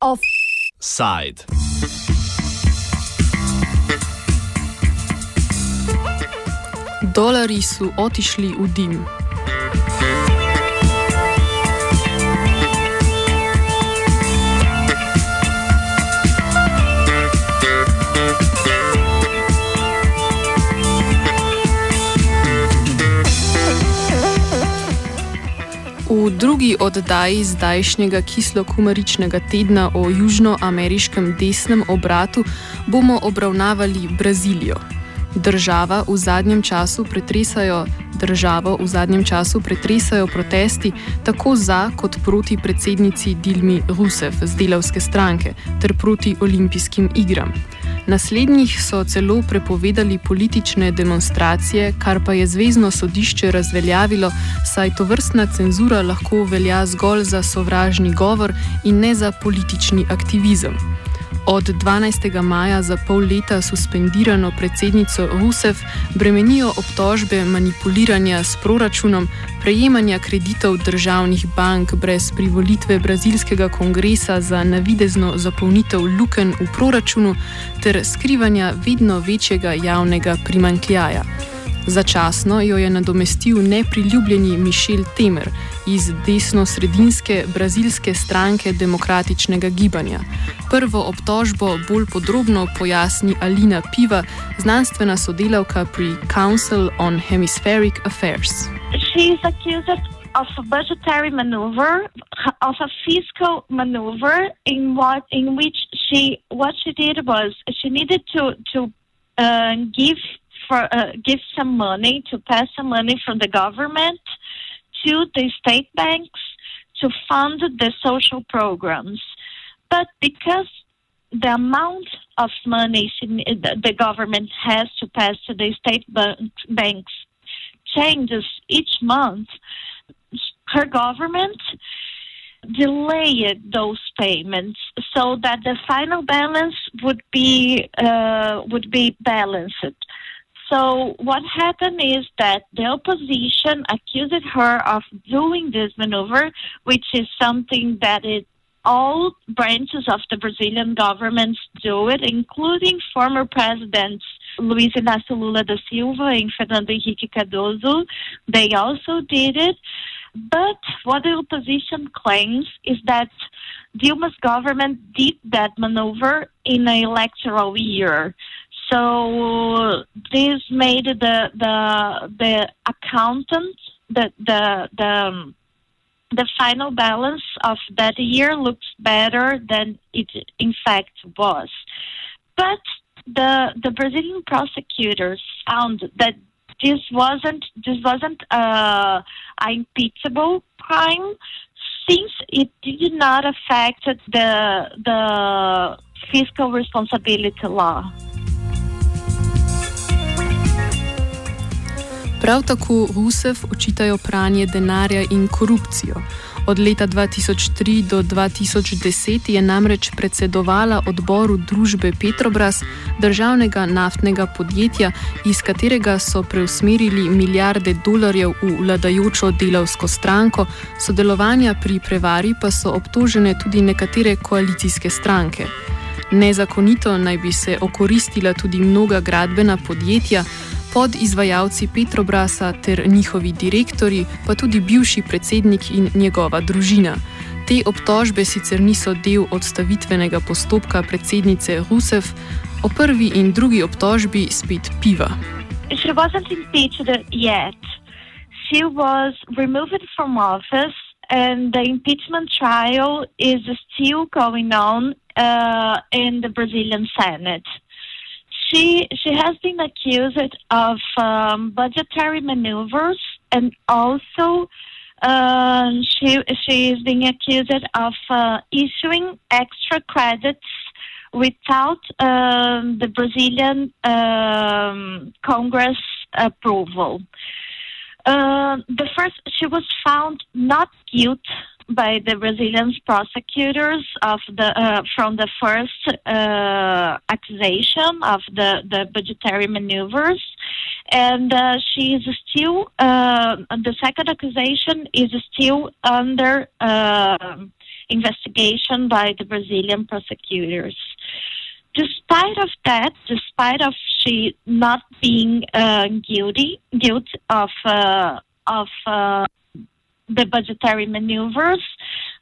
Offside. Dolari su otišli v dim. Drugi oddaji zdajšnjega kislo-kumaričnega tedna o južnoameriškem desnem obratu bomo obravnavali Brazilijo. Država v zadnjem času pretresajo, državo v zadnjem času pretresajo protesti tako za kot proti predsednici Dilmi Rusev z delavske stranke ter proti olimpijskim igram. Naslednjih so celo prepovedali politične demonstracije, kar pa je Zvezdno sodišče razveljavilo, saj to vrstna cenzura lahko velja zgolj za sovražni govor in ne za politični aktivizem. Od 12. maja za pol leta suspendirano predsednico Rusev bremenijo obtožbe manipuliranja s proračunom, prejemanja kreditov državnih bank brez privolitve brazilskega kongresa za navidezno zapolnitev luken v proračunu ter skrivanja vedno večjega javnega primankljaja. Začasno jo je nadomestil nepriljubljeni Mišel Temer iz desno-sredinske brazilske stranke demokratičnega gibanja. Prvo obtožbo bolj podrobno pojasni Alina Piva, znanstvena sodelavka pri Council on Hemispheric Affairs. Of a budgetary maneuver, of a fiscal maneuver, in what in which she what she did was she needed to to uh, give for uh, give some money to pass some money from the government to the state banks to fund the social programs. But because the amount of money the government has to pass to the state banks changes each month, her government delayed those payments so that the final balance would be uh, would be balanced. So what happened is that the opposition accused her of doing this maneuver, which is something that it all branches of the Brazilian government do it, including former presidents Luiz Inácio Lula da Silva and Fernando Henrique Cardoso. They also did it. But what the opposition claims is that Dilma's government did that maneuver in an electoral year. So this made the the the accountant the the the um, the final balance of that year looks better than it in fact was. But the the Brazilian prosecutors found that this wasn't this wasn't uh, an impeachable crime since it did not affect the the fiscal responsibility law. Prav tako Rusev očitajo pranje denarja in korupcijo. Od leta 2003 do 2010 je namreč predsedovala odboru družbe Petrobras, državnega naftnega podjetja, iz katerega so preusmerili milijarde dolarjev v vladajočo delavsko stranko, sodelovanja pri prevari pa so obtožene tudi nekatere koalicijske stranke. Nezakonito naj bi se okoristila tudi mnoga gradbena podjetja podizvajalci Petrobrasa ter njihovi direktori, pa tudi bivši predsednik in njegova družina. Te obtožbe sicer niso del odstavitvenega postopka predsednice Rusev, o prvi in drugi obtožbi spet piva. She wasn't impeached yet. She was removed from office, and the impeachment trial is still going on uh, in the Brazilian Senate. She she has been accused of um, budgetary maneuvers and also uh, she she is being accused of uh, issuing extra credits without um, the Brazilian um, Congress approval. Uh, the first, she was found not guilty by the Brazilian prosecutors of the uh, from the first uh, accusation of the, the budgetary maneuvers, and uh, she is still uh, the second accusation is still under uh, investigation by the Brazilian prosecutors. Despite of that, despite of she not being uh, guilty, guilty of of the budgetary maneuvers.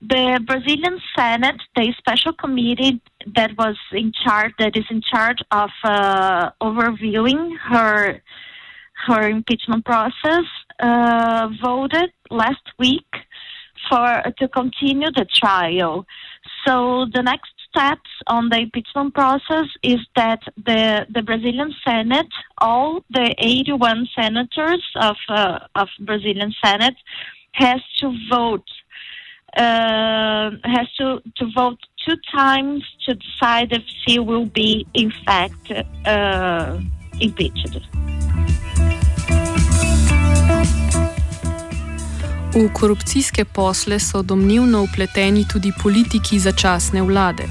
The Brazilian Senate, the special committee that was in charge, that is in charge of uh, overviewing her her impeachment process, uh, voted last week for to continue the trial. So the next steps on the impeachment process is that the the Brazilian Senate, all the 81 senators of uh, of Brazilian Senate, has to vote uh, has to, to vote two times to decide if she will be in fact uh, impeached. V korupcijske posle so domnevno upleteni tudi politiki začasne vlade.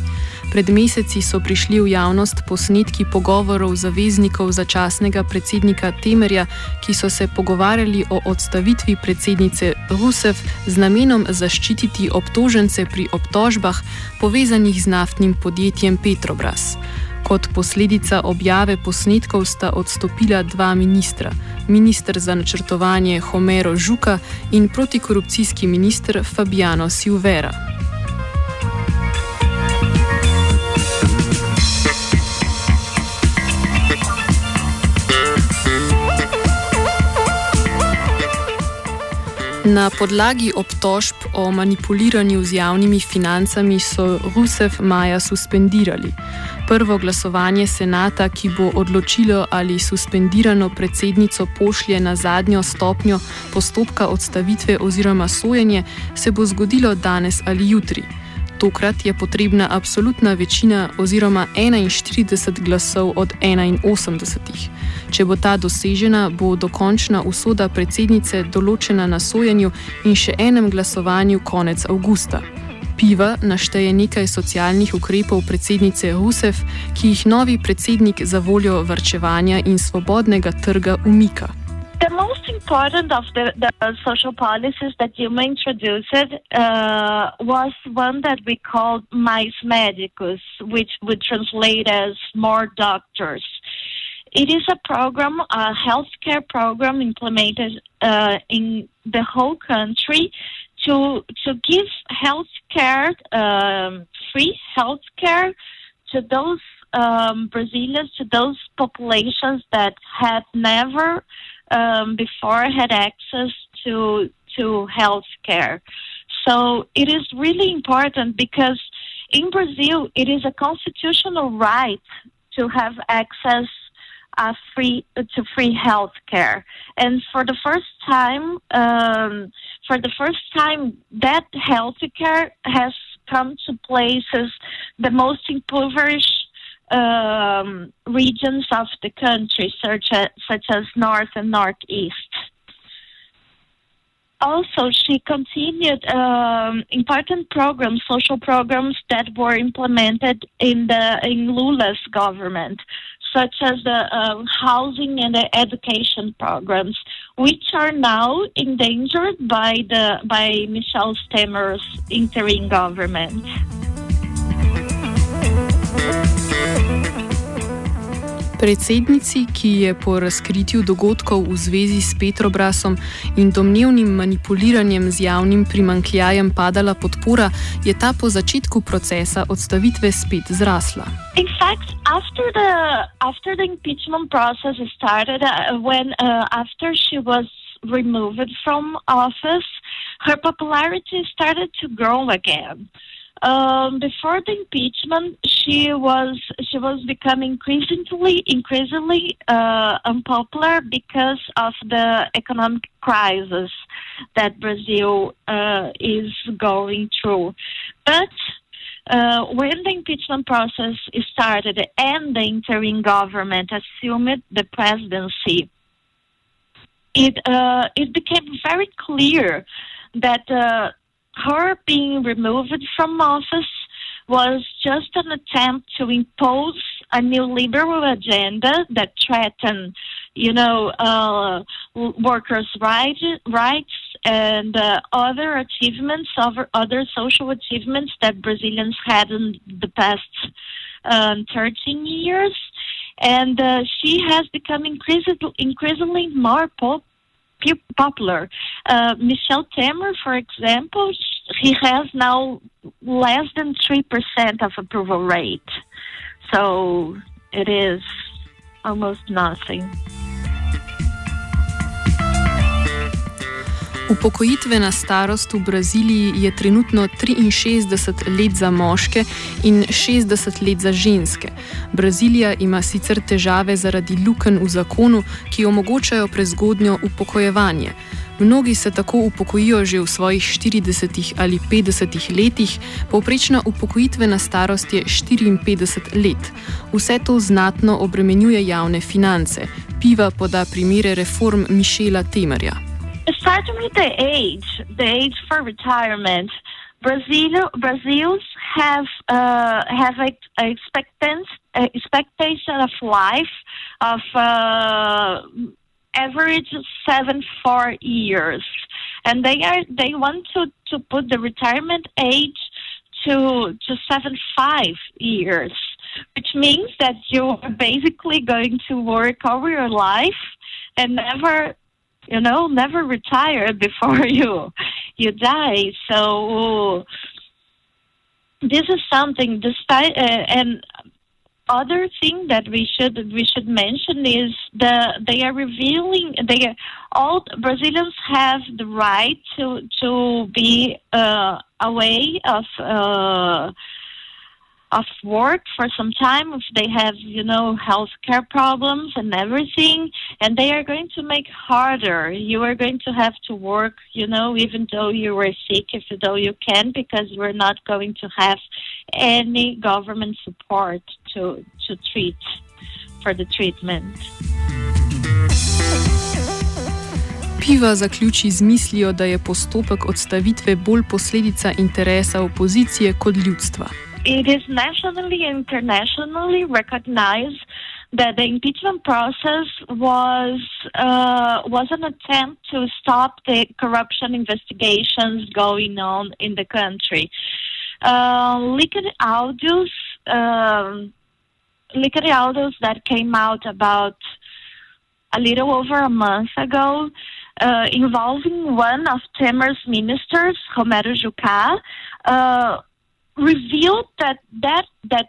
Pred meseci so prišli v javnost posnetki pogovorov zaveznikov začasnega predsednika Temerja, ki so se pogovarjali o odstavitvi predsednice Rusev z namenom zaščititi obtožence pri obtožbah povezanih z naftnim podjetjem Petrobras. Kot posledica objave posnetkov sta odstopila dva ministra: ministr za načrtovanje Homero Žuka in protikorupcijski ministr Fabiano Silvera. Na podlagi obtožb o manipuliranju z javnimi financami so Rusev maja suspendirali. Prvo glasovanje senata, ki bo odločilo, ali suspendirano predsednico pošlje na zadnjo stopnjo postopka odstavitve oziroma sojenje, se bo zgodilo danes ali jutri. Tokrat je potrebna absolutna večina oziroma 41 glasov od 81. Če bo ta dosežena, bo dokončna usoda predsednice določena na sojenju in še enem glasovanju konec avgusta. Piva našteje nekaj socialnih ukrepov predsednice Rusev, ki jih novi predsednik za voljo vrčevanja in svobodnega trga umika. The most important of the, the social policies that you introduced uh, was one that we called Mais Médicos, which would translate as more doctors. It is a program, a healthcare program implemented uh, in the whole country to to give healthcare, um, free healthcare to those um, Brazilians, to those populations that had never um, before had access to to healthcare. So it is really important because in Brazil it is a constitutional right to have access uh, free to free health care. And for the first time, um, for the first time, that health care has come to places the most impoverished um, regions of the country, such as, such as north and northeast. Also, she continued um, important programs, social programs that were implemented in the in Lula's government such as the uh, housing and the education programs, which are now endangered by the by Michel Temer's interim government. Predsednici, ki je po razkritju dogodkov v zvezi s Petrobrasom in domnevnim manipuliranjem z javnim primankljajem padala podpora, je ta po začetku procesa odstavitve spet zrasla. In fact, after the after the impeachment process started, uh, when uh, after she was removed from office, her popularity started to grow again. Um, before the impeachment, she was she was becoming increasingly increasingly uh, unpopular because of the economic crisis that Brazil uh, is going through. But uh, when the impeachment process started and the interim government assumed the presidency, it uh, it became very clear that uh, her being removed from office was just an attempt to impose a new liberal agenda that threatened, you know, uh, workers' right, rights and uh, other achievements, other, social achievements that Brazilians had in the past um, 13 years. And uh, she has become increasingly, increasingly more pop- popular. Uh, Michel Temer, for example, he has now less than 3% of approval rate. So it is almost nothing. Upokojitvena starost v Braziliji je trenutno 63 let za moške in 60 let za ženske. Brazilija ima sicer težave zaradi luken v zakonu, ki omogočajo prezgodnjo upokojevanje. Mnogi se tako upokojijo že v svojih 40 ali 50 letih, povprečna upokojitvena starost je 54 let. Vse to znatno obremenjuje javne finance. Piva poda primere reform Mišela Temerja. Starting with the age, the age for retirement, Brazil, Brazils have uh, have a, a expectance, expectation of life of uh, average seven four years, and they are they want to to put the retirement age to to seven five years, which means that you are basically going to work all your life and never you know never retire before you you die. So this is something despite uh, and other thing that we should we should mention is the they are revealing they are, all Brazilians have the right to to be uh, away of uh, of work for some time if they have you know health care problems and everything and they are going to make harder you are going to have to work you know even though you were sick if though you can because we're not going to have any government support to to treat for the treatment Piva zaključi z mislijo, da je postopek odstavitve bolj posledica interesa opozicije kot ljudstva. It is nationally and internationally recognized that the impeachment process was uh, was an attempt to stop the corruption investigations going on in the country. Uh, leaked audios, um, leaked audios that came out about a little over a month ago, uh, involving one of Temer's ministers, Romero Jucá. Uh, revealed that that that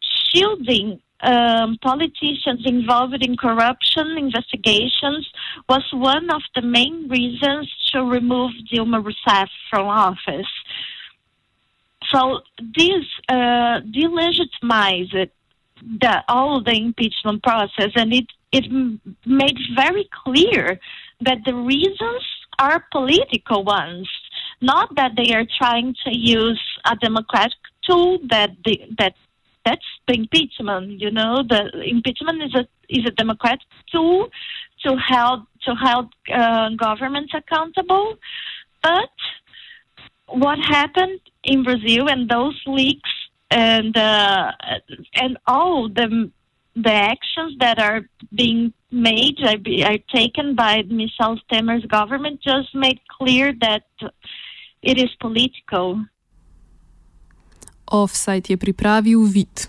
shielding um, politicians involved in corruption investigations was one of the main reasons to remove Dilma Rousseff from office. So this uh, delegitimized the, all the impeachment process, and it it made very clear that the reasons are political ones not that they are trying to use a democratic tool that the, that that's the impeachment. You know, the impeachment is a is a democratic tool to help to help uh, governments accountable. But what happened in Brazil and those leaks and uh, and all the the actions that are being made are, are taken by Michel Temer's government just made clear that it is political. Offside je pripravil vid.